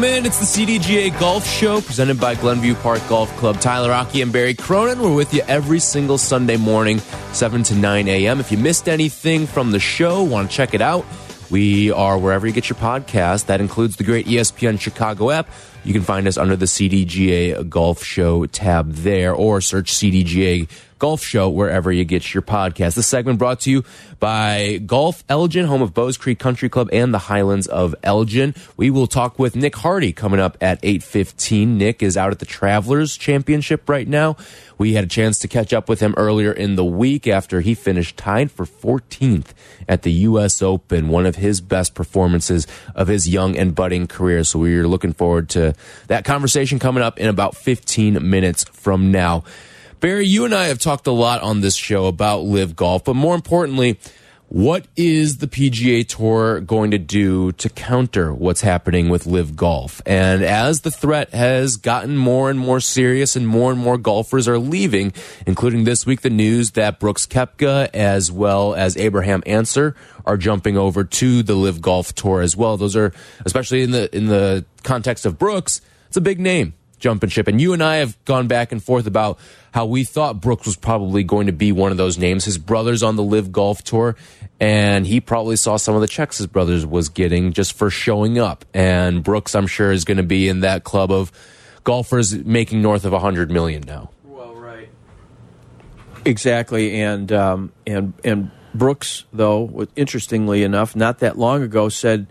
Welcome in. It's the CDGA Golf Show presented by Glenview Park Golf Club. Tyler Aki and Barry Cronin. We're with you every single Sunday morning, 7 to 9 a.m. If you missed anything from the show, want to check it out, we are wherever you get your podcast. That includes the great ESPN Chicago app. You can find us under the CDGA Golf Show tab there or search CDGA Golf Show wherever you get your podcast. This segment brought to you by Golf Elgin, home of Bowes Creek Country Club and the Highlands of Elgin. We will talk with Nick Hardy coming up at 8:15. Nick is out at the Travelers Championship right now. We had a chance to catch up with him earlier in the week after he finished tied for 14th at the US Open, one of his best performances of his young and budding career. So we're looking forward to that conversation coming up in about 15 minutes from now. Barry, you and I have talked a lot on this show about LIV golf, but more importantly, what is the PGA Tour going to do to counter what's happening with LIV golf? And as the threat has gotten more and more serious and more and more golfers are leaving, including this week the news that Brooks Koepka as well as Abraham Ancer are jumping over to the LIV golf tour as well. Those are especially in the in the context of Brooks, it's a big name jumping ship. And you and I have gone back and forth about how we thought Brooks was probably going to be one of those names. His brother's on the LIV Golf Tour, and he probably saw some of the checks his brothers was getting just for showing up. And Brooks, I'm sure, is going to be in that club of golfers making north of a hundred million now. Well, right, exactly, and um, and and Brooks, though, interestingly enough, not that long ago, said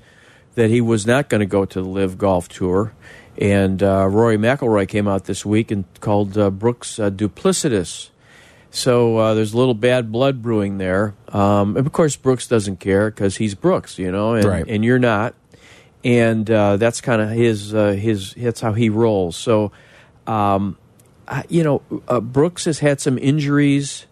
that he was not going to go to the LIV Golf Tour and uh, Rory McIlroy came out this week and called uh, Brooks uh, duplicitous. So uh, there's a little bad blood brewing there. Um, and of course, Brooks doesn't care because he's Brooks, you know, and, right. and you're not. And uh, that's kind of his uh, his that's how he rolls. So, um, you know, Brooks has had some injuries.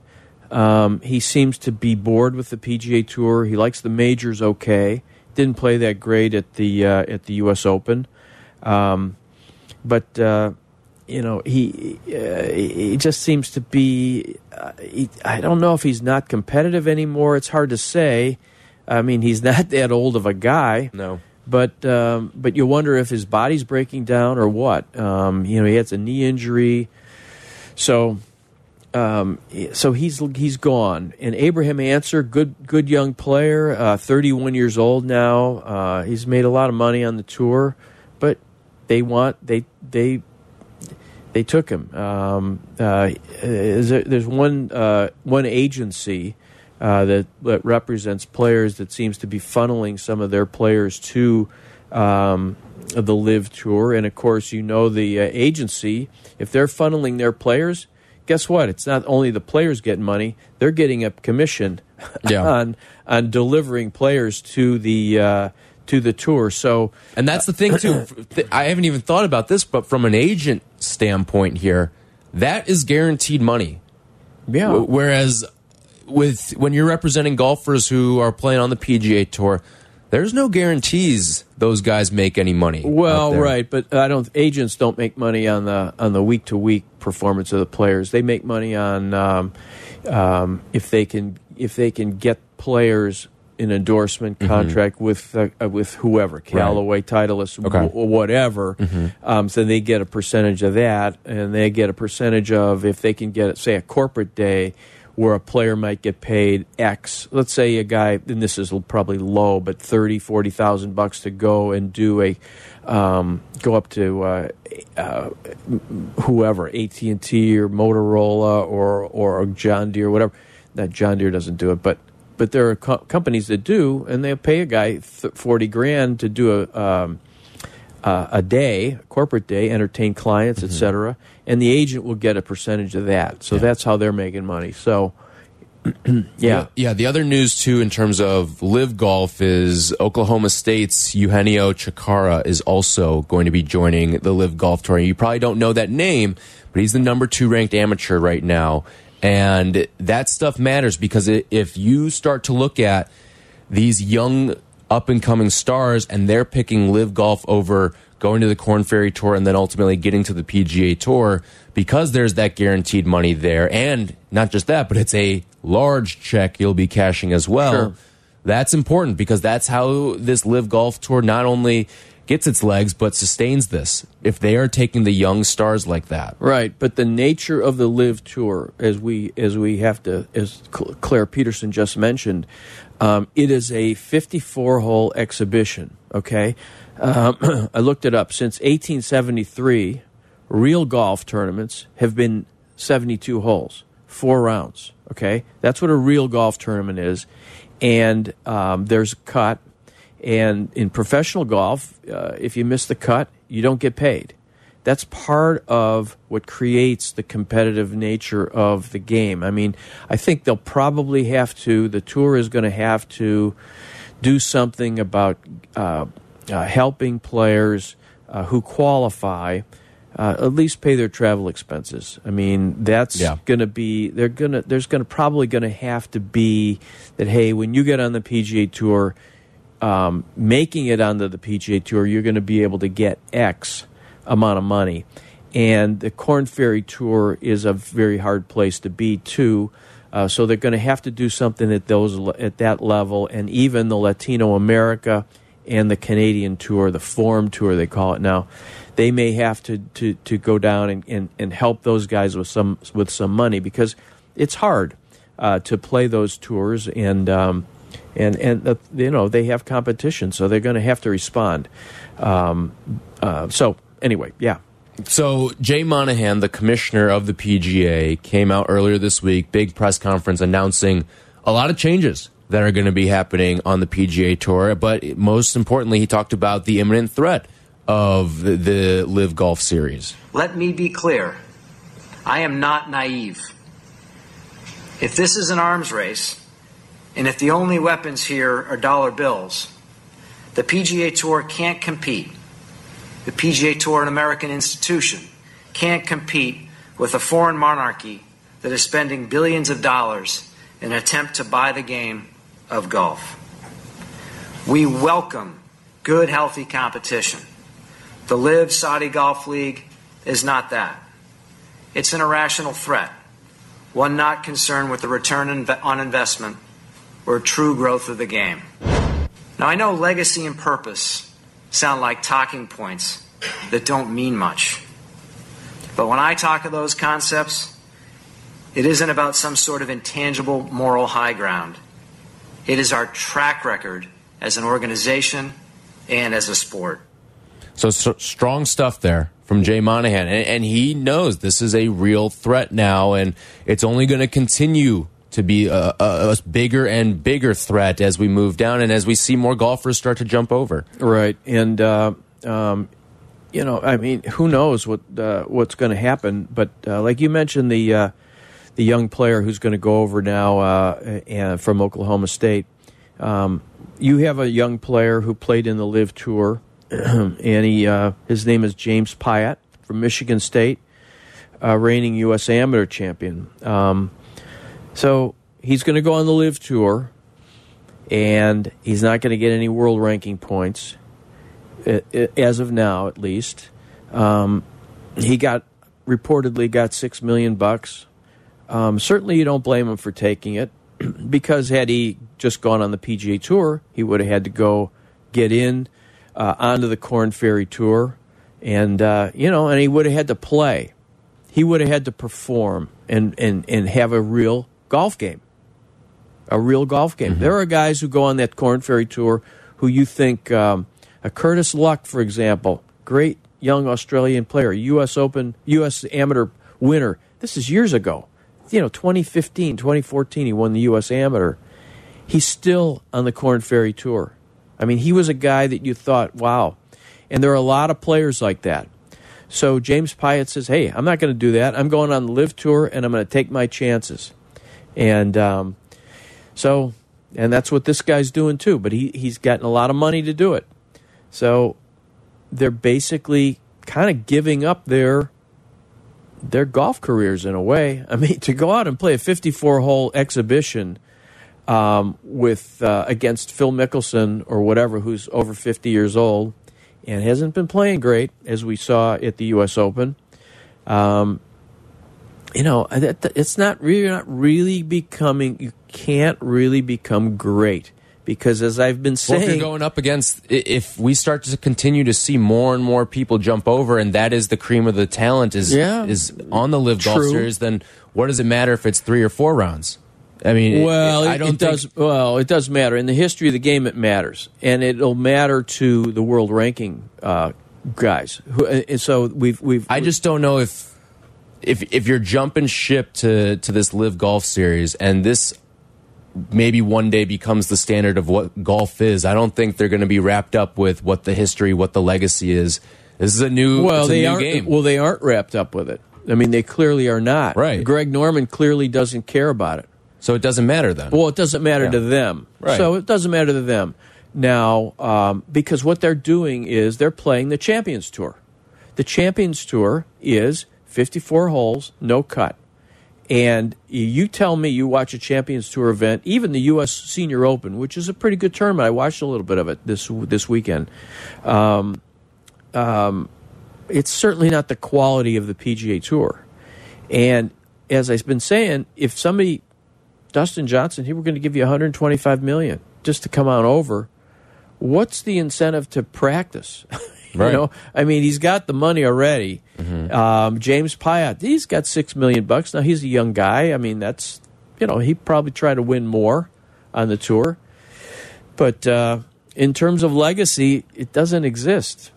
Um, he seems to be bored with the PGA Tour. He likes the majors. Okay, didn't play that great at the at the U.S. Open. Um, but uh, you know, he uh, he just seems to be. Uh, he, I don't know if he's not competitive anymore. It's hard to say. I mean, he's not that old of a guy. No. But um, but you wonder if his body's breaking down or what. Um, you know, he has a knee injury, so um, so he's he's gone. And Abraham Ancer, good good young player, uh, 31 years old now. Uh, he's made a lot of money on the tour, but they want they they they took him. Um, uh, there's one uh, one agency uh, that that represents players that seems to be funneling some of their players to um, the LIV Tour, and of course, you know the uh, agency if they're funneling their players. Guess what? It's not only the players getting money; they're getting a commission yeah. on on delivering players to the uh, to the tour. So, and that's the thing too. I haven't even thought about this, but from an agent standpoint here, that is guaranteed money. Yeah. Whereas with when you're representing golfers who are playing on the PGA Tour, there's no guarantees those guys make any money. Well, right, but I don't. Agents don't make money on the on the week to week performance of the players. They make money on um, um, if they can if they can get players an endorsement mm-hmm. contract mm -hmm. with uh, uh, with whoever, Callaway, right. Titleist, okay. whatever. Mm -hmm. um, so they get a percentage of that, and they get a percentage of if they can get, say, a corporate day where a player might get paid X. Let's say a guy, and this is probably low, but thirty, forty thousand bucks to go and do a um, go up to uh, uh, whoever, AT and T or Motorola or or John Deere, whatever. That John Deere doesn't do it, but but there are co companies that do, and they pay a guy forty grand to do a um, uh, a day, a corporate day, entertain clients, mm -hmm. etc. And the agent will get a percentage of that. So yeah. that's how they're making money. So. yeah. Yeah. The other news, too, in terms of LIV golf is Oklahoma State's Eugenio Chacarra is also going to be joining the LIV golf tour. You probably don't know that name, but he's the number two ranked amateur right now And that stuff matters because if you start to look at these young up and coming stars and they're picking LIV golf over going to the Corn Ferry Tour and then ultimately getting to the PGA Tour because there's that guaranteed money there. And not just that, but it's a large check you'll be cashing as well. Sure. That's important because that's how this LIV golf tour not only gets its legs but sustains this. If they are taking the young stars like that. Right, but the nature of the LIV tour, as we as we have to, as Claire Peterson just mentioned, um, it is a 54 hole exhibition. Okay, um, I looked it up. Since 1873, real golf tournaments have been 72 holes, four rounds. Okay, that's what a real golf tournament is, and um, there's a cut. And in professional golf, uh, if you miss the cut, you don't get paid. That's part of what creates the competitive nature of the game. I mean, I think they'll probably have to, the tour is going to have to do something about uh, uh, helping players uh, who qualify uh, at least pay their travel expenses. I mean, that's Yeah. going to be they're going to there's going to probably going to have to be that hey, when you get on the PGA Tour, um, making it onto the PGA Tour, you're going to be able to get X amount of money. And the Corn Ferry Tour is a very hard place to be too. Uh, so they're going to have to do something at those at that level, and even the Latino America and the Canadian Tour, the Forum Tour they call it now, they may have to to, to go down and, and, and help those guys with some with some money because it's hard uh, to play those tours and um, and and uh, you know they have competition, so they're going to have to respond. Um, uh, so anyway, yeah. So Jay Monahan, the commissioner of the PGA, came out earlier this week, big press conference announcing a lot of changes that are going to be happening on the PGA Tour. But most importantly, he talked about the imminent threat of the, the LIV Golf Series. Let me be clear. I am not naive. If this is an arms race, and if the only weapons here are dollar bills, the PGA Tour can't compete. The PGA Tour, an American institution, can't compete with a foreign monarchy that is spending billions of dollars in an attempt to buy the game of golf. We welcome good, healthy competition. The LIV Saudi Golf League is not that. It's an irrational threat, one not concerned with the return on investment or true growth of the game. Now, I know legacy and purpose sound like talking points that don't mean much. But when I talk of those concepts, it isn't about some sort of intangible moral high ground. It is our track record as an organization and as a sport. So, so strong stuff there from Jay Monahan, and, and he knows this is a real threat now, and it's only going to continue to be a, a, a bigger and bigger threat as we move down and as we see more golfers start to jump over. Right, and uh, um, you know, I mean, who knows what uh, what's going to happen? But uh, like you mentioned, the uh, the young player who's going to go over now uh, from Oklahoma State. Um, you have a young player who played in the LIV Tour, and he uh, his name is James Piot from Michigan State, reigning U.S. Amateur champion. Um, so he's going to go on the LIV Tour, and he's not going to get any world ranking points i- i- as of now, at least. Um, he got reportedly got six million bucks. Um, certainly, you don't blame him for taking it because had he just gone on the PGA Tour, he would have had to go get in uh, onto the Corn Ferry Tour, and uh, you know, and he would have had to play. He would have had to perform and and and have a real golf game a real golf game. There are guys who go on that Corn Ferry Tour who you think, um, a Curtis Luck, for example, great young Australian player, U.S. Open, U.S. Amateur winner. This is years ago. You know, 2015, 2014, he won the U.S. Amateur. He's still on the Corn Ferry Tour. I mean, he was a guy that you thought, wow. And there are a lot of players like that. So James Piot says, hey, I'm not going to do that. I'm going on the LIV Tour and I'm going to take my chances. And um, so, and that's what this guy's doing too. But he he's gotten a lot of money to do it. So they're basically kind of giving up their their golf careers in a way. I mean, to go out and play a 54 hole exhibition um, with uh, against Phil Mickelson or whatever, who's over 50 years old and hasn't been playing great, as we saw at the U.S. Open. Um, you know, it's not really not really becoming. You can't really become great because, as I've been saying, well, if you're going up against, if we start to continue to see more and more people jump over, and that is the cream of the talent is yeah, is on the LIV golf series, then what does it matter if it's three or four rounds? I mean, well, it, I don't it does. Well, it does matter in the history of the game. It matters, and it'll matter to the world ranking uh, guys. Who, and so we've we've. I just don't know if if if you're jumping ship to to this LIV golf series and this maybe one day becomes the standard of what golf is. I don't think they're going to be wrapped up with what the history, what the legacy is. This is a new well, they new aren't. game. Well, they aren't wrapped up with it. I mean, they clearly are not. Right. Greg Norman clearly doesn't care about it. So it doesn't matter then. Well, it doesn't matter Yeah. to them. Right. So it doesn't matter to them now um, because what they're doing is they're playing the Champions Tour. The Champions Tour is 54 holes, no cut. And you tell me you watch a Champions Tour event, even the U.S. Senior Open, which is a pretty good tournament. I watched a little bit of it this this weekend. Um, um, it's certainly not the quality of the PGA Tour. And as I've been saying, if somebody, Dustin Johnson, he were going to give you 125 million just to come on over, what's the incentive to practice? you Right. know, I mean, he's got the money already. Um, James Piot, he's got six million bucks now. He's a young guy. I mean, that's you know, he probably try to win more on the tour, but uh, in terms of legacy, it doesn't exist.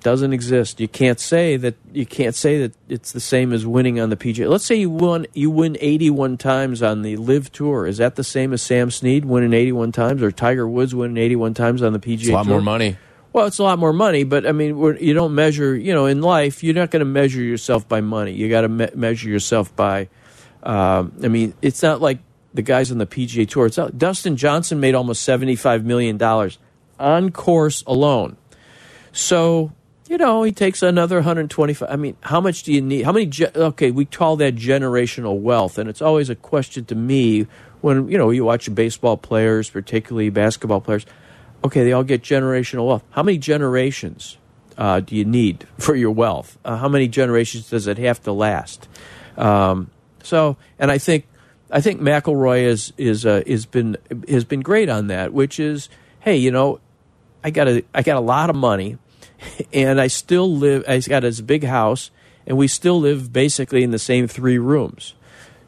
Doesn't exist. You can't say that. You can't say that it's the same as winning on the PGA. Let's say you won. You win eighty-one times on the LIV Tour. Is that the same as Sam Snead winning eighty-one times, or Tiger Woods winning eighty-one times on the PGA? it's a lot Tour? more money. Well, it's a lot more money, but I mean, you don't measure. You know, in life, you're not going to measure yourself by money. You got to me measure yourself by. Um, I mean, it's not like the guys on the PGA Tour. It's not, Dustin Johnson made almost seventy-five million dollars on course alone. So you know, he takes another 125. I mean, how much do you need? How many? Ge- okay, we call that generational wealth, and it's always a question to me when you know you watch baseball players, particularly basketball players. Okay, they all get generational wealth. How many generations uh, do you need for your wealth? Uh, how many generations does it have to last? Um, so, and I think I think McIlroy is is uh, is been has been great on that, which is, hey, you know, I got a I got a lot of money, and I still live. I got this big house, and we still live basically in the same three rooms.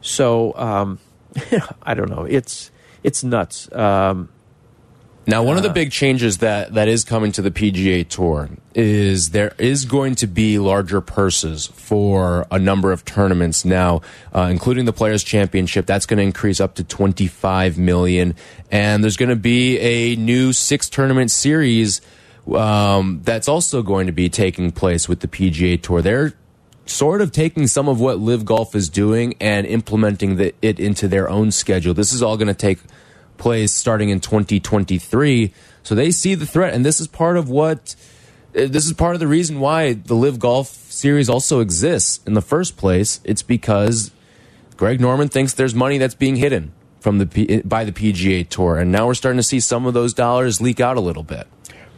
So um, I don't know. It's it's nuts. Um, Now, one of the big changes that that is coming to the PGA Tour is there is going to be larger purses for a number of tournaments now, uh, including the Players Championship. That's going to increase up to twenty five million, and there's going to be a new six tournament series um, that's also going to be taking place with the PGA Tour. They're sort of taking some of what LIV Golf is doing and implementing the, it into their own schedule. This is all going to take place starting in 2023. So they see the threat, and this is part of what. uh, This is part of the reason why the LIV Golf Series also exists in the first place. It's because Greg Norman thinks there's money that's being hidden from the P- by the PGA Tour, and now we're starting to see some of those dollars leak out a little bit.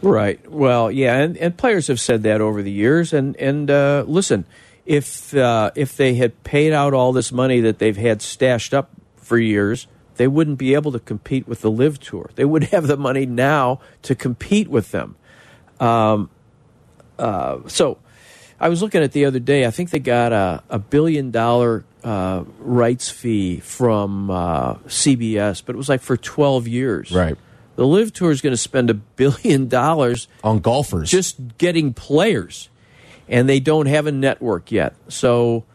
Right. Well, yeah, and, and players have said that over the years. And and uh, listen, if uh, if they had paid out all this money that they've had stashed up for years, they wouldn't be able to compete with the LIV Tour. They would have the money now to compete with them. Um, uh, so, I was looking at the other day. I think they got a, a billion dollar uh, rights fee from uh, CBS, but it was like for twelve years. Right. The LIV Tour is going to spend a billion dollars On golfers, just getting players, and they don't have a network yet. So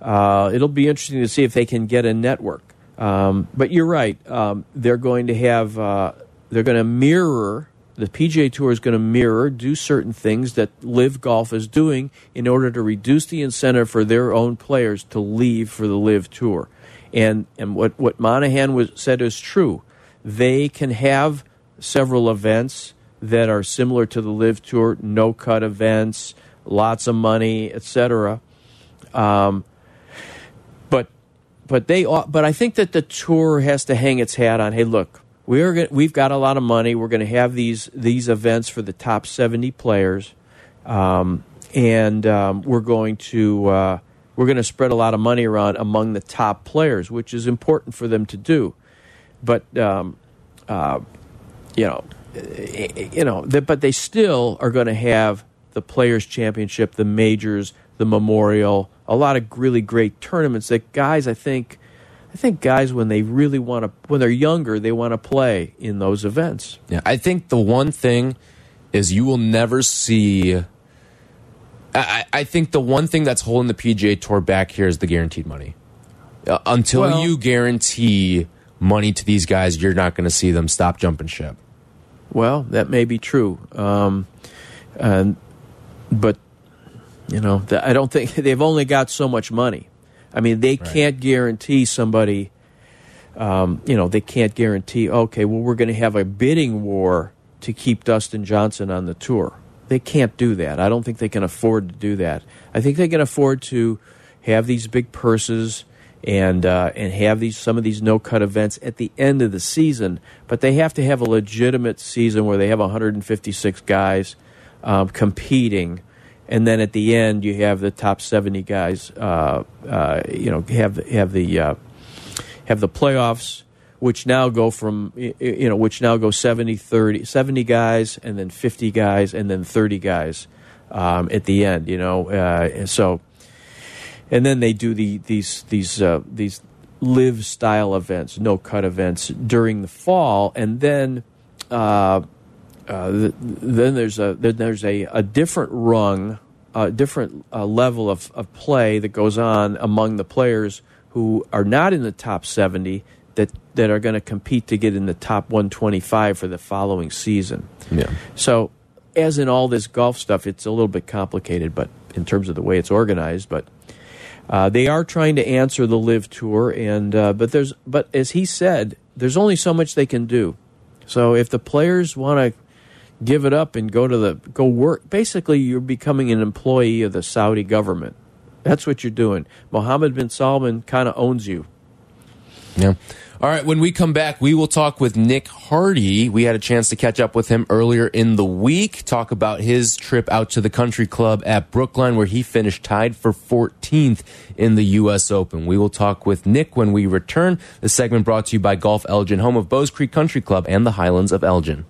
uh, it'll be interesting to see if they can get a network. Um, but you're right; um, they're going to have uh, they're going to mirror the PGA Tour is going to mirror do certain things that LIV Golf is doing in order to reduce the incentive for their own players to leave for the LIV Tour. And and what what Monahan was said is true. They can have several events that are similar to the LIV Tour, no cut events, lots of money, etc. Um, but they but I think that the tour has to hang its hat on. Hey, look, we are gonna, we've got a lot of money. We're going to have these these events for the top seventy players, um, and um, we're going to uh, we're going to spread a lot of money around among the top players, which is important for them to do. But um, uh, you know, you know, but they still are going to have the Players Championship, the majors, the Memorial, a lot of really great tournaments that guys, I think, I think guys when they really want to, when they're younger, they want to play in those events. Yeah, I think the one thing is you will never see. I, I think the one thing that's holding the PGA Tour back here is the guaranteed money. Uh, until well, you guarantee money to these guys, you're not going to see them stop jumping ship. Well, that may be true, um, and but you know, I don't think they've only got so much money. I mean, they right. can't guarantee somebody. Um, you know, they can't guarantee. Okay, well, we're going to have a bidding war to keep Dustin Johnson on the tour. They can't do that. I don't think they can afford to do that. I think they can afford to have these big purses and uh, and have these some of these no cut events at the end of the season. But they have to have a legitimate season where they have 156 guys um, competing and then at the end you have the top 70 guys uh, uh, you know have have the uh, have the playoffs which now go from you know which now go 70 30 70 guys and then 50 guys and then 30 guys um, at the end you know uh, so and then they do the these these uh, these LIV style events no cut events during the fall. And then uh, then there's a then there's a, a different rung, a different uh, level of, of play that goes on among the players who are not in the top 70 that that are going to compete to get in the top 125 for the following season. Yeah. So, as in all this golf stuff, it's a little bit complicated, but in terms of the way it's organized, but. Uh, they are trying to answer the LIV tour, and uh, but there's but as he said, there's only so much they can do. So if the players want to give it up and go to the go work. Basically, you're becoming an employee of the Saudi government. That's what you're doing. Mohammed bin Salman kind of owns you. Yeah. All right, when we come back, we will talk with Nick Hardy. We had a chance to catch up with him earlier in the week, talk about his trip out to the country club at Brookline, where he finished tied for 14th in the U.S. Open. We will talk with Nick when we return. The segment brought to you by Golf Elgin, home of Bowes Creek Country Club and the Highlands of Elgin.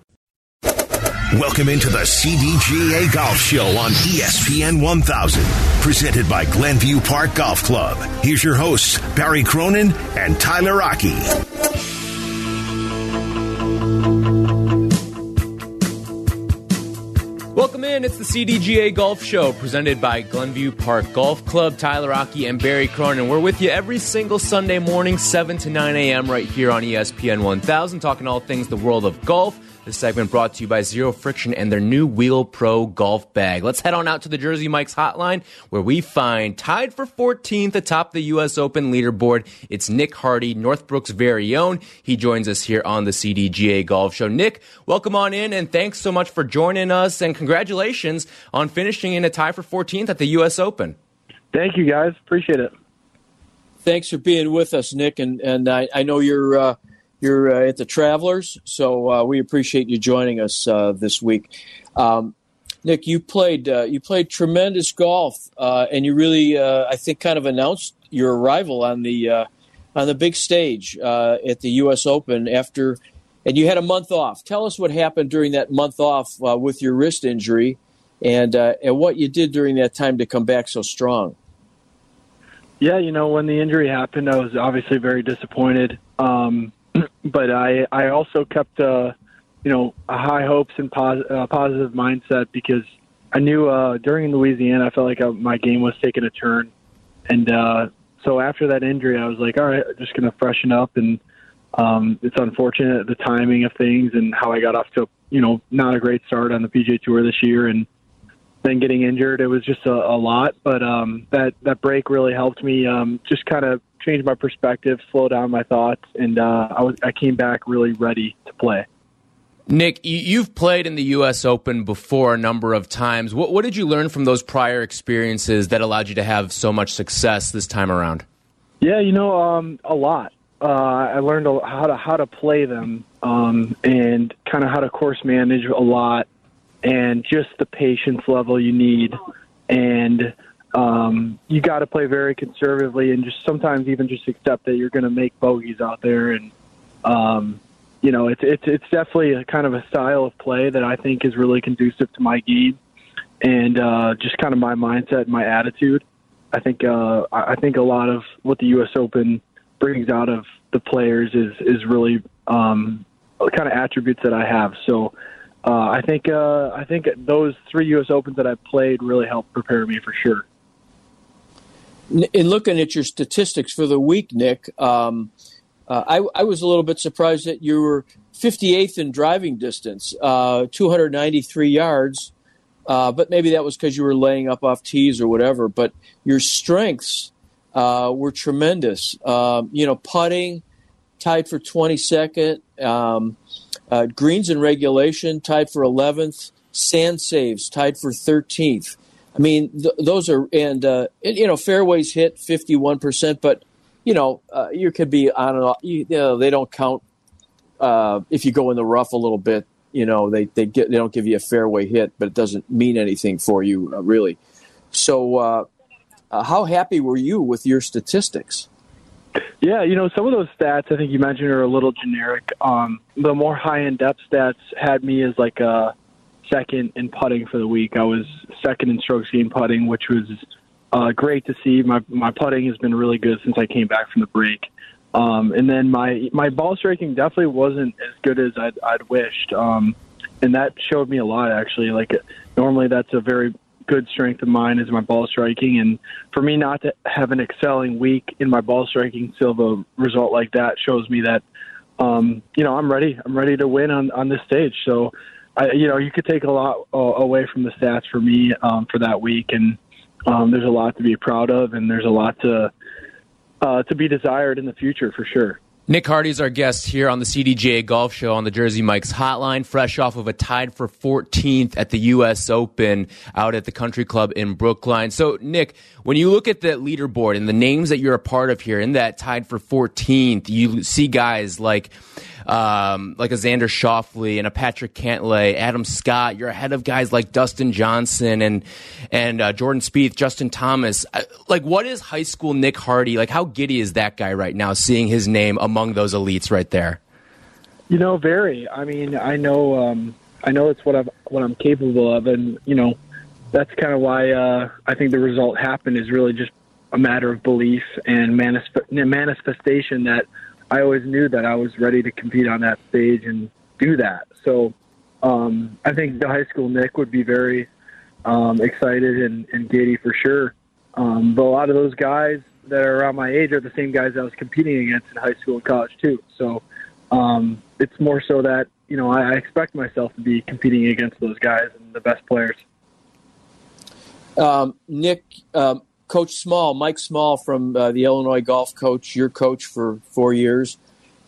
Welcome into the CDGA Golf Show on ESPN 1000, presented by Glenview Park Golf Club. Here's your hosts, Barry Cronin and Tyler Aki. Welcome in. It's the CDGA Golf Show presented by Glenview Park Golf Club. Tyler Aki and Barry Cronin. We're with you every single Sunday morning, 7 to 9 a.m., right here on ESPN 1000, talking all things the world of golf this segment brought to you by Zero Friction and their new Wheel Pro golf bag. Let's head on out to the Jersey Mike's hotline where we find tied for 14th atop the U.S. Open leaderboard. It's Nick Hardy, Northbrook's very own. He joins us here on the CDGA Golf Show. Nick, welcome on in and thanks so much for joining us and congratulations on finishing in a tie for 14th at the U.S. Open. Thank you, guys. Appreciate it. Thanks for being with us, Nick. And, and I, I know you're. Uh, you're uh, at the Travelers, so uh, we appreciate you joining us uh, this week. Um, Nick, you played uh, you played tremendous golf, uh, and you really, uh, I think, kind of announced your arrival on the on the big stage at the U.S. Open after, and you had a month off. Tell us what happened during that month off with your wrist injury, and and what you did during that time to come back so strong. Yeah, you know, when the injury happened, I was obviously very disappointed. Um, but I I also kept uh, you know high hopes and pos- uh, positive mindset because I knew uh, during Louisiana I felt like I, uh, my game was taking a turn, and uh, so after that injury I was like, all right, I'm just gonna freshen up, and um, it's unfortunate the timing of things and how I got off to you know not a great start on the PGA Tour this year, and then getting injured it was just a, a lot, but um, that that break really helped me um, just kind of change my perspective, slow down my thoughts, and uh, I was I came back really ready to play. Nick, you've played in the U.S. Open before a number of times. What, what did you learn from those prior experiences that allowed you to have so much success this time around? Yeah, you know, um, a lot. Uh, I learned a, how to how to play them um, and kind of how to course manage a lot, and just the patience level you need, and um, you got to play very conservatively, and just sometimes even just accept that you're going to make bogeys out there, and um, you know, it's it's it's definitely a kind of a style of play that I think is really conducive to my game, and uh, just kind of my mindset, and my attitude. I think uh, I think a lot of what the U.S. Open brings out of the players is is really um, kind of attributes that I have. So uh, I think uh, I think those three U.S. Opens that I played really helped prepare me for sure. In looking at your statistics for the week, Nick, um, uh, I, I, was a little bit surprised that you were 58th in driving distance, uh, 293 yards. Uh, but maybe that was because you were laying up off tees or whatever. But your strengths uh, were tremendous. Um, you know, putting tied for 22nd, um, uh, greens in regulation tied for 11th, sand saves tied for 13th. I mean, th- those are and, uh, and, you know fairways hit 51%, but you know uh, you could be on and off. You, you know, they don't count uh, if you go in the rough a little bit you know they they get they don't give you a fairway hit, but it doesn't mean anything for you uh, really. So, uh, uh, how happy were you with your statistics? Yeah, you know some of those stats I think you mentioned are a little generic. Um, the more high in depth stats had me as like a second in putting for the week. I was second in strokes gained putting, which was uh, great to see. My my putting has been really good since I came back from the break. Um, and then my my ball striking definitely wasn't as good as I'd, I'd wished, um, and that showed me a lot actually. Like normally, that's a very good strength of mine is my ball striking, and for me not to have an excelling week in my ball striking, still a result like that shows me that um, you know I'm ready. I'm ready to win on on this stage. So, I, you know, you could take a lot uh, away from the stats for me um, for that week, and um, there's a lot to be proud of, and there's a lot to uh, to be desired in the future for sure. Nick Hardy is our guest here on the CDGA Golf Show on the Jersey Mike's Hotline, fresh off of a tied for 14th at the U.S. Open out at the Country Club in Brookline. So, Nick, when you look at the leaderboard and the names that you're a part of here in that tied for 14th, you see guys like um, like a Xander Schauffele and a Patrick Cantlay, Adam Scott. You're ahead of guys like Dustin Johnson and and uh, Jordan Spieth, Justin Thomas. Uh, like, what is high school Nick Hardy? Like, how giddy is that guy right now, seeing his name among those elites right there? You know, very. I mean, I know, um, I know it's what I'm what I'm capable of, and you know, that's kind of why uh, I think the result happened is really just a matter of belief and manifestation that I always knew that I was ready to compete on that stage and do that. So um, I think the high school Nick would be very um, excited and, and giddy for sure. Um, but a lot of those guys that are around my age are the same guys I was competing against in high school and college too. So um, it's more so that you know I, I expect myself to be competing against those guys and the best players. Um, Nick, um, Coach Small, Mike Small from uh, the Illinois golf coach, your coach for four years,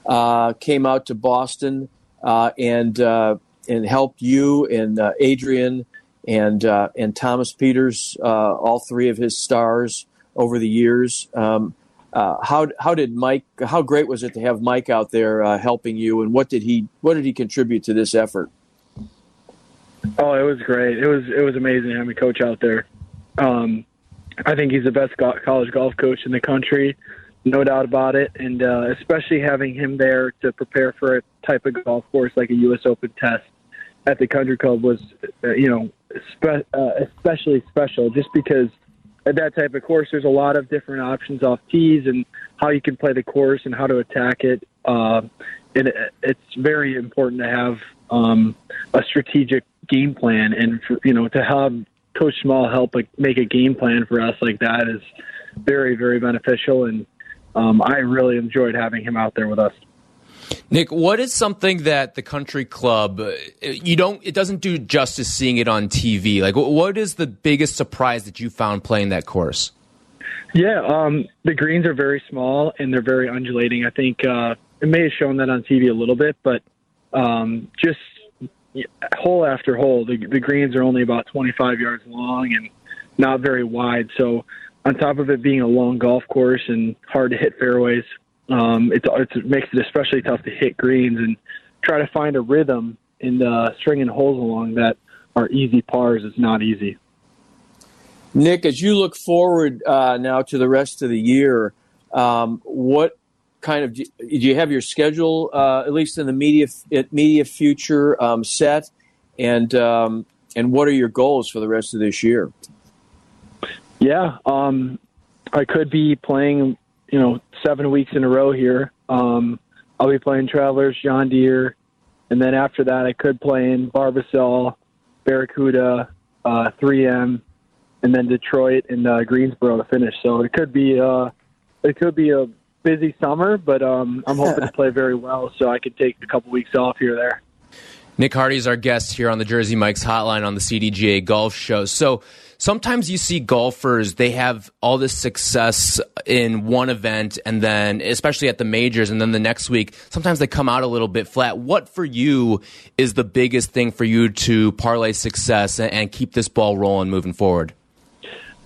uh, came out to Boston uh, and uh, and helped you and uh, Adrian and uh, and Thomas Pieters, all three of his stars over the years. Um, how how did Mike? How great was it to have Mike out there helping you? And what did he what did he contribute to this effort? Oh, it was great. It was it was amazing having a coach out there. Um, I think he's the best college golf coach in the country, no doubt about it. And uh, especially having him there to prepare for a type of golf course like a U.S. Open test at the Country Club was, uh, you know, spe- uh, especially special just because at that type of course there's a lot of different options off tees and how you can play the course and how to attack it. Uh, and it, it's very important to have um, a strategic game plan and for, you know to have Coach Small help like, make a game plan for us like that is very, very beneficial. And um, I really enjoyed having him out there with us. Nick, what is something that the country club uh, you don't it doesn't do justice seeing it on TV? Like what is the biggest surprise that you found playing that course? Yeah, um, the greens are very small and they're very undulating. I think uh, it may have shown that on TV a little bit, but um, just hole after hole, the, the greens are only about 25 yards long and not very wide. So on top of it being a long golf course and hard to hit fairways, um, it makes it especially tough to hit greens and try to find a rhythm in uh, stringing holes along that are easy pars is not easy. Nick, as you look forward uh, now to the rest of the year, um, what kind of do you have your schedule uh, at least in the media media future um, set, and um, and what are your goals for the rest of this year? Yeah, um, I could be playing, you know, seven weeks in a row here. Um, I'll be playing Travelers, John Deere, and then after that, I could play in Barbasol, Barracuda, uh, 3M, and then Detroit and uh, Greensboro to finish. So it could be uh, it could be a busy summer, but um, I'm hoping to play very well, so I could take a couple weeks off here or there. Nick Hardy is our guest here on the Jersey Mike's Hotline on the CDGA Golf Show. So sometimes you see golfers, they have all this success in one event and then, especially at the majors, and then the next week, sometimes they come out a little bit flat. What for you is the biggest thing for you to parlay success and keep this ball rolling moving forward?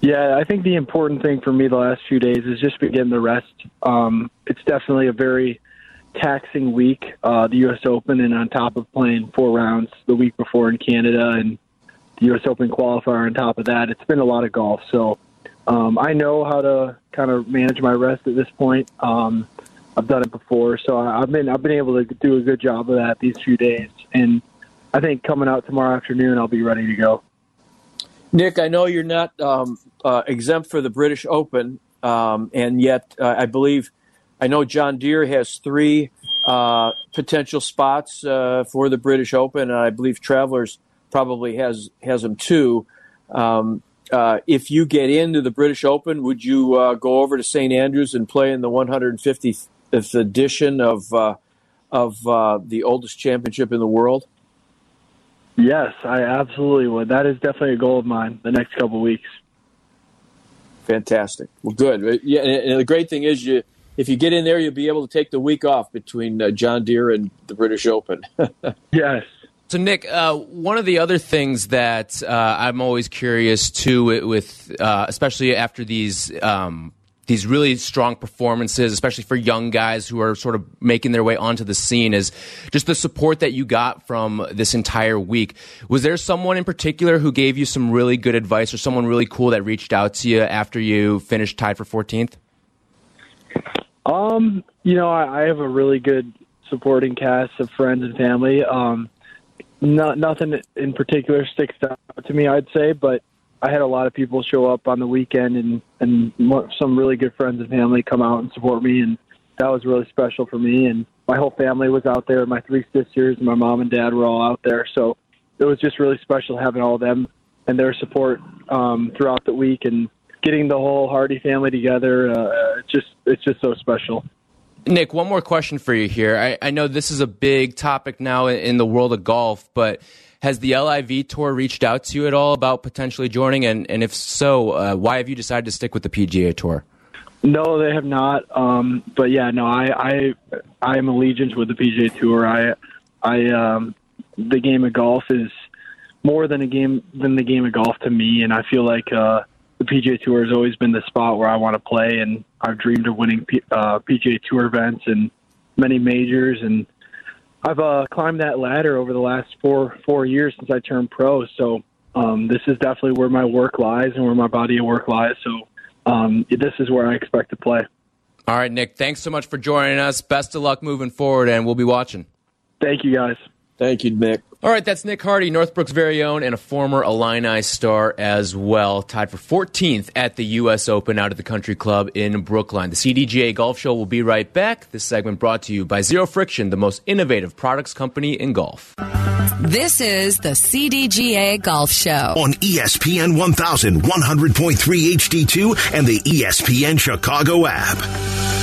Yeah, I think the important thing for me the last few days is just getting the rest. Um, it's definitely a very taxing week, uh, the U.S. Open, and on top of playing four rounds the week before in Canada and the U.S. Open qualifier on top of that, it's been a lot of golf. So um, I know how to kind of manage my rest at this point. Um, I've done it before, so I've been I've been able to do a good job of that these few days, and I think coming out tomorrow afternoon, I'll be ready to go. Nick, I know you're not um, uh, exempt for the British Open, um, and yet uh, I believe I know John Deere has three uh, potential spots uh, for the British Open, and I believe Travelers probably has has them too. Um, uh, if you get into the British Open, would you uh, go over to St Andrews and play in the 150th edition of of the oldest championship in the world? Yes, I absolutely would. That is definitely a goal of mine the next couple weeks. Fantastic. Well, good. Yeah, and the great thing is, you if you get in there, you'll be able to take the week off between uh, John Deere and the British Open. yes. So, Nick, uh, one of the other things that uh, I'm always curious too, with uh, especially after these um, these really strong performances, especially for young guys who are sort of making their way onto the scene, is just the support that you got from this entire week. Was there someone in particular who gave you some really good advice, or someone really cool that reached out to you after you finished tied for 14th? Um, you know, I, I have a really good supporting cast of friends and family. Um, not nothing in particular sticks out to me, I'd say, but I had a lot of people show up on the weekend and and some really good friends and family come out and support me and that was really special for me and my whole family was out there my three sisters and my mom and dad were all out there so it was just really special having all of them and their support um, throughout the week and getting the whole Hardy family together uh, it's just it's just so special. Nick, one more question for you here. I, I know this is a big topic now in the world of golf, but has the LIV tour reached out to you at all about potentially joining? And, and if so, uh, why have you decided to stick with the PGA tour? No, they have not. Um, but yeah, no, I, I, I am allegiance with the PGA Tour. I, I, um, the game of golf is more than a game than the game of golf to me, and I feel like uh, the PGA Tour has always been the spot where I want to play, and I've dreamed of winning P, uh, PGA Tour events and many majors, and I've uh, climbed that ladder over the last four four years since I turned pro. So um, this is definitely where my work lies and where my body of work lies. So um, this is where I expect to play. All right, Nick. Thanks so much for joining us. Best of luck moving forward, and we'll be watching. Thank you, guys. Thank you, Nick. All right, that's Nick Hardy, Northbrook's very own, and a former Illini star as well. Tied for 14th at the U.S. Open out at the Country Club in Brookline. The CDGA Golf Show will be right back. This segment brought to you by Zero Friction, the most innovative products company in golf. This is the CDGA Golf Show on ESPN 1100.3 HD2 and the ESPN Chicago app.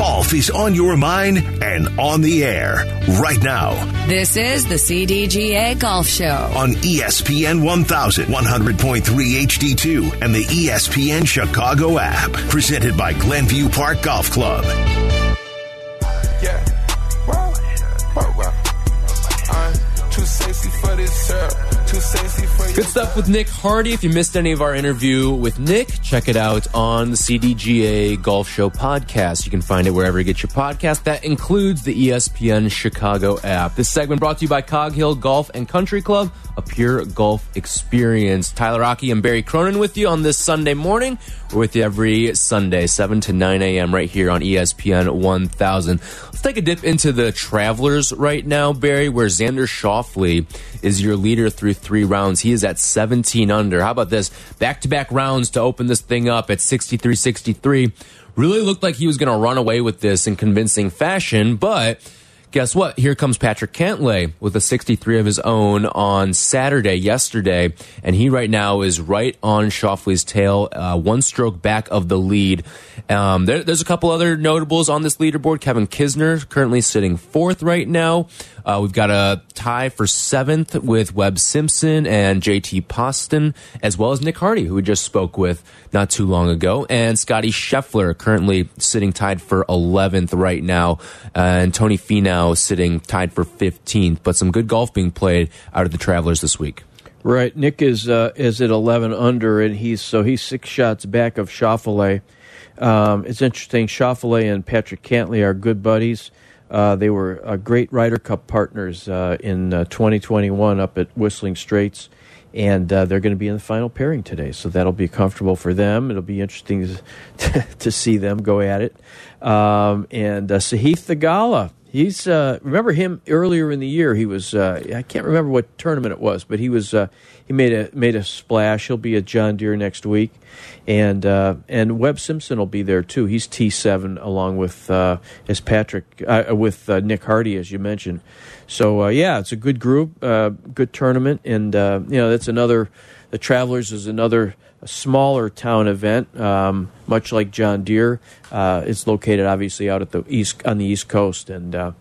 Golf is on your mind and on the air right now. This is the CDGA Golf Show on ESPN 1100, 100.3 HD2 and the ESPN Chicago app. Presented by Glenview Park Golf Club. Yeah. too sexy for this Too sexy for Good stuff with Nick Hardy. If you missed any of our interview with Nick, check it out on the CDGA Golf Show podcast. You can find it wherever you get your podcast. That includes the ESPN Chicago app. This segment brought to you by Cog Hill Golf and Country Club, a pure golf experience. Tyler Aki and Barry Cronin with you on this Sunday morning. We're with you every Sunday, 7 to 9 a.m. right here on ESPN 1000. Let's take a dip into the Travelers right now, Barry, where Xander Schauffele is your leader through three rounds. He is at 17 under. How about this? Back to back rounds to open this thing up at 63 63. Really looked like he was going to run away with this in convincing fashion, but guess what? Here comes Patrick Cantlay with a 63 of his own on Saturday, yesterday, and he right now is right on Schauffele's tail, uh, one stroke back of the lead. Um, there, there's a couple other notables on this leaderboard. Kevin Kisner currently sitting fourth right now. Uh, we've got a tie for seventh with Webb Simpson and JT Poston, as well as Nick Hardy, who we just spoke with not too long ago, and Scotty Scheffler currently sitting tied for 11th right now, uh, and Tony Finau sitting tied for 15th. But some good golf being played out of the Travelers this week. Right, Nick is uh, is at 11 under, and he's so he's six shots back of Schauffele. Um, it's interesting. Schauffele and Patrick Cantlay are good buddies. Uh, they were uh, great Ryder Cup partners uh, in uh, 2021 up at Whistling Straits, and uh, they're going to be in the final pairing today. So that'll be comfortable for them. It'll be interesting to, to see them go at it. Um, and uh, Sahith Theegala, he's remember him earlier in the year. He was I can't remember what tournament it was, but he was he made a made a splash. He'll be at John Deere next week, and uh, and Webb Simpson will be there too. He's T seven along with uh, as Patrick uh, with uh, Nick Hardy as you mentioned. So uh, yeah, it's a good group, uh, good tournament, and you know that's another. The Travelers is another smaller town event, um, much like John Deere. it's located obviously out at the east on the east coast, and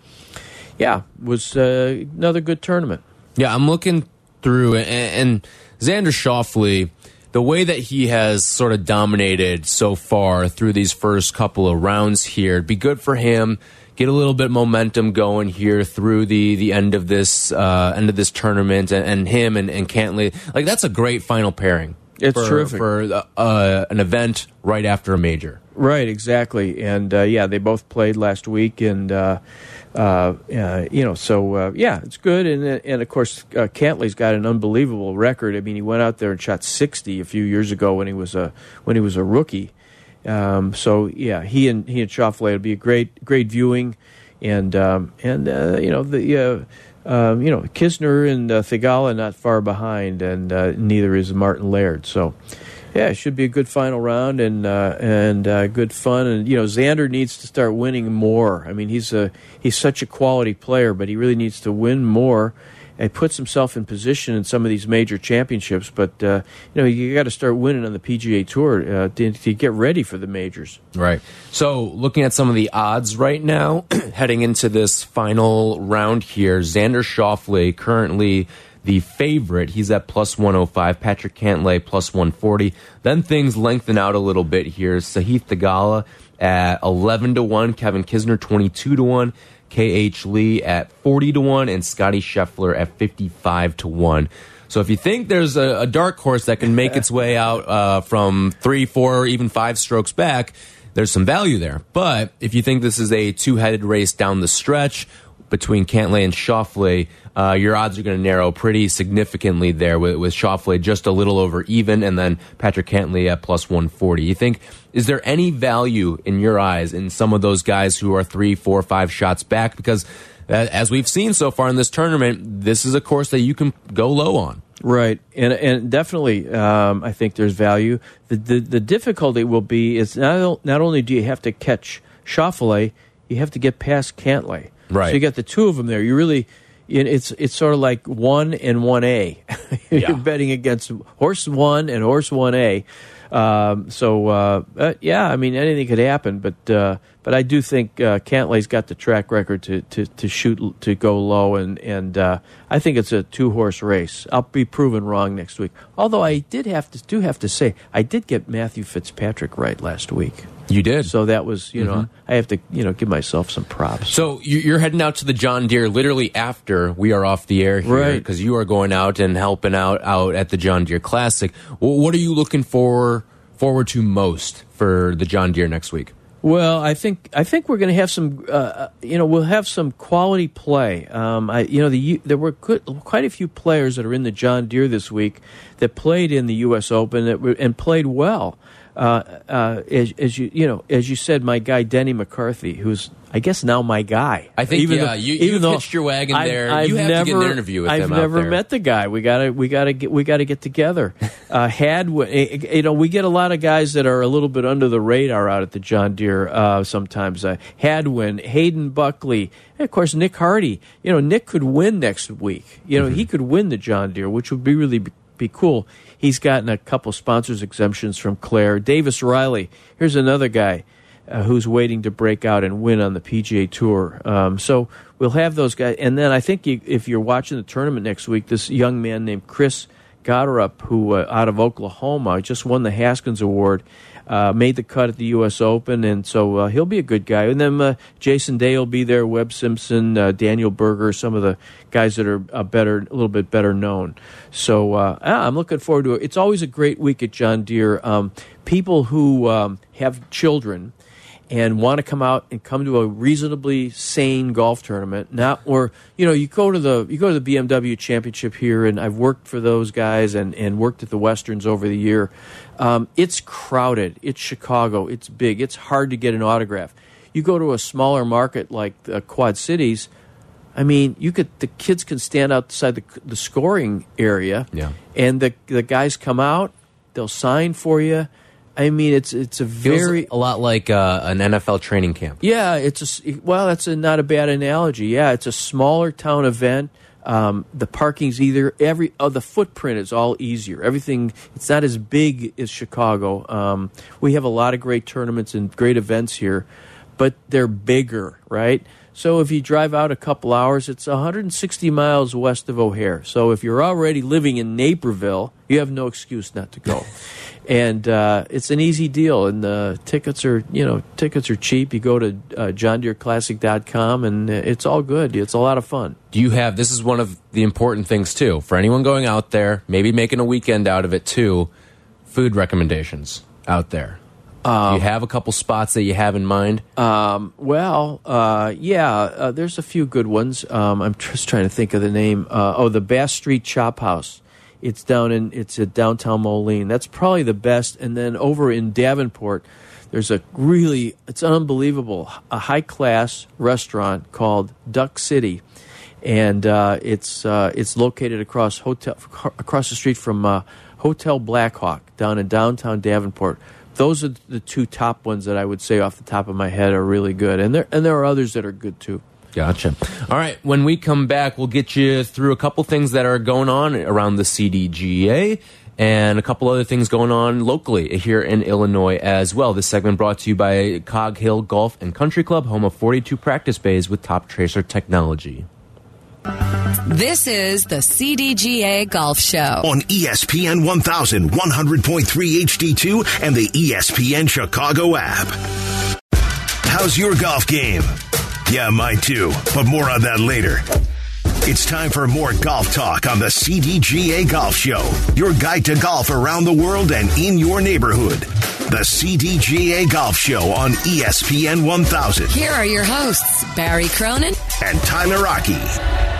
yeah, was another good tournament. Yeah, I'm looking through and, and Xander Schauffele, the way that he has sort of dominated so far through these first couple of rounds here, it'd be good for him. Get a little bit momentum going here through the the end of this uh, end of this tournament, and, and him and, and Cantlay. Like that's a great final pairing. It's for, terrific for uh, an event right after a major. Right, exactly, and uh, yeah, they both played last week, and uh, uh, you know, so uh, yeah, it's good, and and of course, uh, Cantlay's got an unbelievable record. I mean, he went out there and shot sixty a few years ago when he was a when he was a rookie. Um, so yeah, he and he and Schauffele would be a great great viewing, and um, and uh, you know the. Um, you know, Kisner and uh, Theegala not far behind, and uh, neither is Martin Laird. So, yeah, it should be a good final round and uh, and uh, good fun. And you know, Xander needs to start winning more. I mean, he's a he's such a quality player, but he really needs to win more. And puts himself in position in some of these major championships, but uh, you know you got to start winning on the PGA Tour uh, to, to, get ready for the majors. Right. So, looking at some of the odds right now, heading into this final round here, Xander Schauffele currently the favorite. He's at plus 105. Patrick Cantlay plus 140. Then things lengthen out a little bit here. Sahith Theegala at 11 to 1. Kevin Kisner 22 to 1. KH Lee at 40 to 1. And Scotty Scheffler at 55 to 1. So if you think there's a, a dark horse that can make its way out uh, from three, four, even five strokes back, there's some value there. But if you think this is a two headed race down the stretch, between Cantlay and Schauffele, uh, your odds are going to narrow pretty significantly there with, with Schauffele just a little over even, and then Patrick Cantlay at plus 140. You think, is there any value in your eyes in some of those guys who are three, four, five shots back? Because uh, as we've seen so far in this tournament, this is a course that you can go low on. Right, and and definitely, um, I think there's value. The, the the difficulty will be is not not only do you have to catch Schauffele, you have to get past Cantlay. Right. So you got the two of them there. You really, it's it's sort of like one and one A. You're Yeah. betting against horse one and horse one A. Um, so uh, uh, yeah, I mean anything could happen, but uh, but I do think uh, Cantlay's got the track record to, to, to shoot to go low, and and uh, I think it's a two horse race. I'll be proven wrong next week. Although I did have to do have to say I did get Matthew Fitzpatrick right last week. You did. So that was, you know, I have to, you know, give myself some props. So you- you're heading out to the John Deere literally after we are off the air here, Right. Because you are going out and helping out out at the John Deere Classic. What are you looking for forward to most for the John Deere next week? Well, I think I think we're going to have some, uh, you know, we'll have some quality play. Um, I, you know, the there were good, quite a few players that are in the John Deere this week that played in the U.S. Open that and played well. Uh, uh, as, as you you know, as you said, my guy Denny McCarthy, who's I guess now my guy. I think yeah, you you hitched your wagon there. I've you have never, to get an interview with I've him. never out met the guy. We gotta we gotta get we gotta get together. uh, had you know we get a lot of guys that are a little bit under the radar out at the John Deere. Uh, sometimes uh, Hadwin, Hayden Buckley, and of course Nick Hardy. You know Nick could win next week. You know mm -hmm. he could win the John Deere, which would be really be cool. He's gotten a couple sponsors exemptions from Claire. Davis Riley. Here's another guy uh, who's waiting to break out and win on the PGA Tour. Um, so we'll have those guys. And then I think you, if you're watching the tournament next week, this young man named Chris Gotterup, who uh, out of Oklahoma just won the Haskins Award uh, made the cut at the U.S. Open, and so uh, he'll be a good guy. And then uh, Jason Day will be there, Webb Simpson, uh, Daniel Berger, some of the guys that are uh, better, a little bit better known. So uh, I'm looking forward to it. It's always a great week at John Deere. Um, people who um, have children and want to come out and come to a reasonably sane golf tournament not or you know you go to the you go to the BMW championship here and I've worked for those guys and and worked at the westerns over the year um, it's crowded it's Chicago it's big it's hard to get an autograph you go to a smaller market like the Quad Cities I mean you could the kids can stand outside the, the scoring area yeah. and the the guys come out they'll sign for you I mean, it's it's a very Feels a lot like uh, an NFL training camp. Yeah, it's a well, that's a, not a bad analogy. Yeah, it's a smaller town event. Um, the parking's either every oh, the footprint is all easier. Everything it's not as big as Chicago. Um, we have a lot of great tournaments and great events here, but they're bigger, right? So if you drive out a couple hours, it's 160 miles west of O'Hare. So if you're already living in Naperville, you have no excuse not to go. and uh, it's an easy deal. And the tickets are, you know, tickets are cheap. You go to uh, JohnDeereClassic.com, and it's all good. It's a lot of fun. Do you have? This is one of the important things too for anyone going out there, maybe making a weekend out of it too. Food recommendations out there. Um, you have a couple spots that you have in mind? Um, well, uh, yeah, uh, there's a few good ones. Um, I'm just trying to think of the name. Uh, oh, the Bass Street Chop House. It's down in it's at downtown Moline. That's probably the best. And then over in Davenport, there's a really it's unbelievable a high class restaurant called Duck City, and uh, it's uh, it's located across hotel across the street from uh, Hotel Blackhawk down in downtown Davenport those are the two top ones that I would say off the top of my head are really good, and there and there are others that are good too. Gotcha. All right. When we come back, we'll get you through a couple things that are going on around the CDGA and a couple other things going on locally here in Illinois as well. This segment brought to you by Cog Hill Golf and Country Club, home of 42 practice bays with Toptracer technology. This is the CDGA Golf Show on ESPN 1100.3 HD2 and the ESPN Chicago app. How's your golf game? Yeah, mine too, but more on that later. It's time for more golf talk on the CDGA Golf Show, your guide to golf around the world and in your neighborhood. The CDGA Golf Show on ESPN 1000. Here are your hosts, Barry Cronin and Tyler Aki.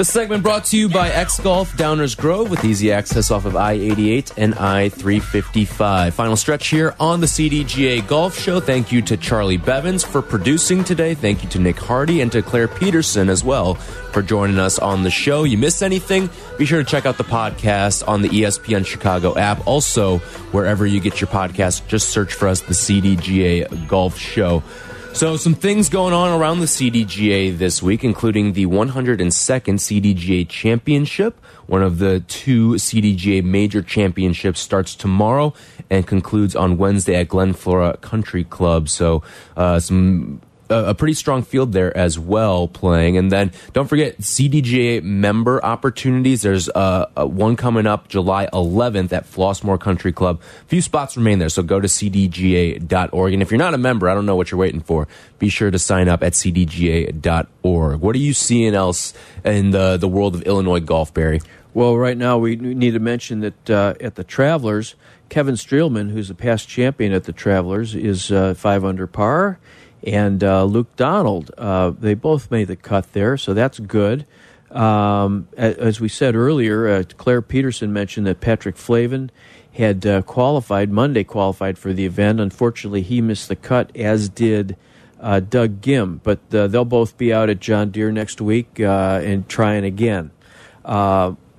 This segment brought to you by X Golf Downers Grove with easy access off of I 88 and I 355. Final stretch here on the CDGA Golf Show. Thank you to Charlie Bevins for producing today. Thank you to Nick Hardy and to Claire Peterson as well for joining us on the show. You miss anything? Be sure to check out the podcast on the ESPN Chicago app. Also, wherever you get your podcast, just search for us, the CDGA Golf Show. So, some things going on around the CDGA this week, including the 102nd CDGA Championship. One of the two CDGA major championships starts tomorrow and concludes on Wednesday at Glen Flora Country Club. So, uh, some a, pretty strong field there as well playing. And then don't forget CDGA member opportunities. There's uh, uh, one coming up July 11th at Flossmoor Country Club. A few spots remain there, so go to cdga.org. And if you're not a member, I don't know what you're waiting for. Be sure to sign up at cdga.org. What are you seeing else in the the world of Illinois golf, Barry? Well, right now we need to mention that uh, at the Travelers, Kevin Streelman, who's a past champion at the Travelers, is uh, five under par, and uh, Luke Donald. Uh, they both made the cut there, so that's good. Um, as we said earlier, uh, Claire Peterson mentioned that Patrick Flavin had uh, qualified Monday, qualified for the event. Unfortunately, he missed the cut, as did uh, Doug Ghim. But uh, they'll both be out at John Deere next week and trying again.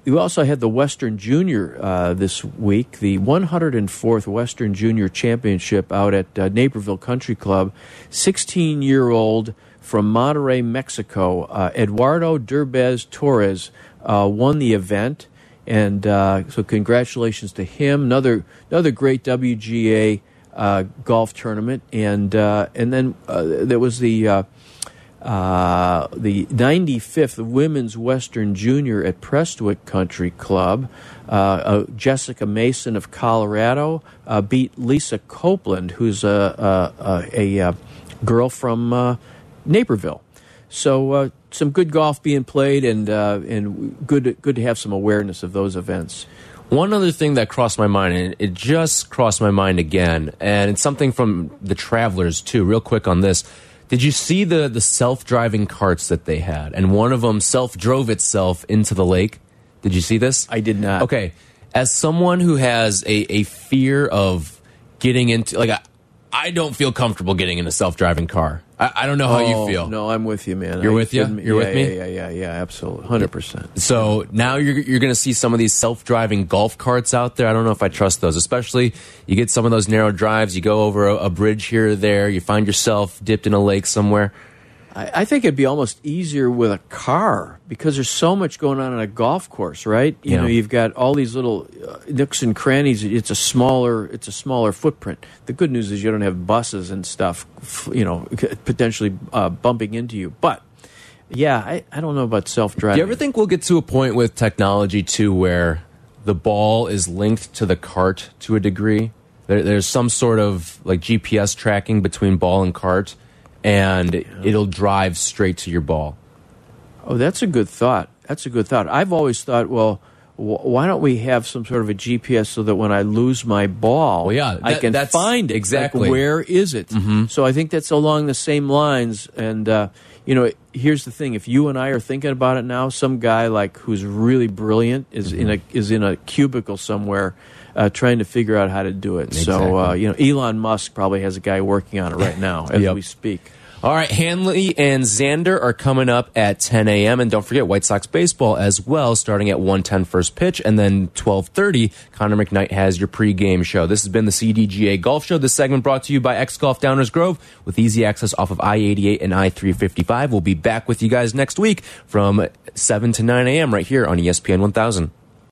We also had the Western Junior uh, this week, the 104th Western Junior Championship out at uh, Naperville Country Club. 16 year old from Monterrey, Mexico, uh, Eduardo Derbez Torres uh, won the event. And uh, so, congratulations to him. Another another great WGA uh, golf tournament. And and then there was the uh, uh, the 95th Women's Western Junior at Prestwick Country Club. Uh, uh, Jessica Mason of Colorado uh, beat Lisa Copeland, who's a, a, a, a girl from uh, Naperville. So uh, some good golf being played, and uh, and good good to have some awareness of those events. One other thing that crossed my mind, and it just crossed my mind again, and it's something from the Travelers too. Real quick on this, did you see the the self driving carts that they had? And one of them self drove itself into the lake. Did you see this? I did not. Okay, as someone who has a a fear of getting into like. I, I don't feel comfortable getting in a self-driving car. I, I don't know how Oh, you feel. No, I'm with you, man. You're I with ya? couldn't- You're yeah, with me? Yeah, yeah, yeah, yeah, absolutely, hundred percent. So now you're you're going to see some of these self-driving golf carts out there. I don't know if I trust those, especially you get some of those narrow drives. You go over a, a bridge here or there. You find yourself dipped in a lake somewhere. I, I think it'd be almost easier with a car because there's so much going on on a golf course, right? You Yeah. know, you've got all these little uh, nooks and crannies. It's a smaller, it's a smaller footprint. The good news is you don't have buses and stuff, you know, potentially uh, bumping into you. But yeah, I, I don't know about self driving. Do you ever think we'll get to a point with technology too where the ball is linked to the cart to a degree? There, there's some sort of like GPS tracking between ball and cart, and it'll drive straight to your ball. Oh, that's a good thought. That's a good thought. I've always thought, well, wh- why don't we have some sort of a GPS so that when I lose my ball, Well, yeah, I can find it. exactly. Like, where is it? Mhm. So I think that's along the same lines. And uh, you know, here's the thing: if you and I are thinking about it now, some guy like who's really brilliant is in a is in a cubicle somewhere. Uh, trying to figure out how to do it. So, uh, you know, Elon Musk probably has a guy working on it right now as Yep. we speak. All right, Hanley and Xander are coming up at 10 a.m. And don't forget White Sox baseball as well, starting at 1:10 first pitch, and then 12:30. Connor McKnight has your pregame show. This has been the CDGA Golf Show. This segment brought to you by X Golf Downers Grove with easy access off of I-88 and I-355. We'll be back with you guys next week from 7 to 9 a.m. right here on ESPN 1000.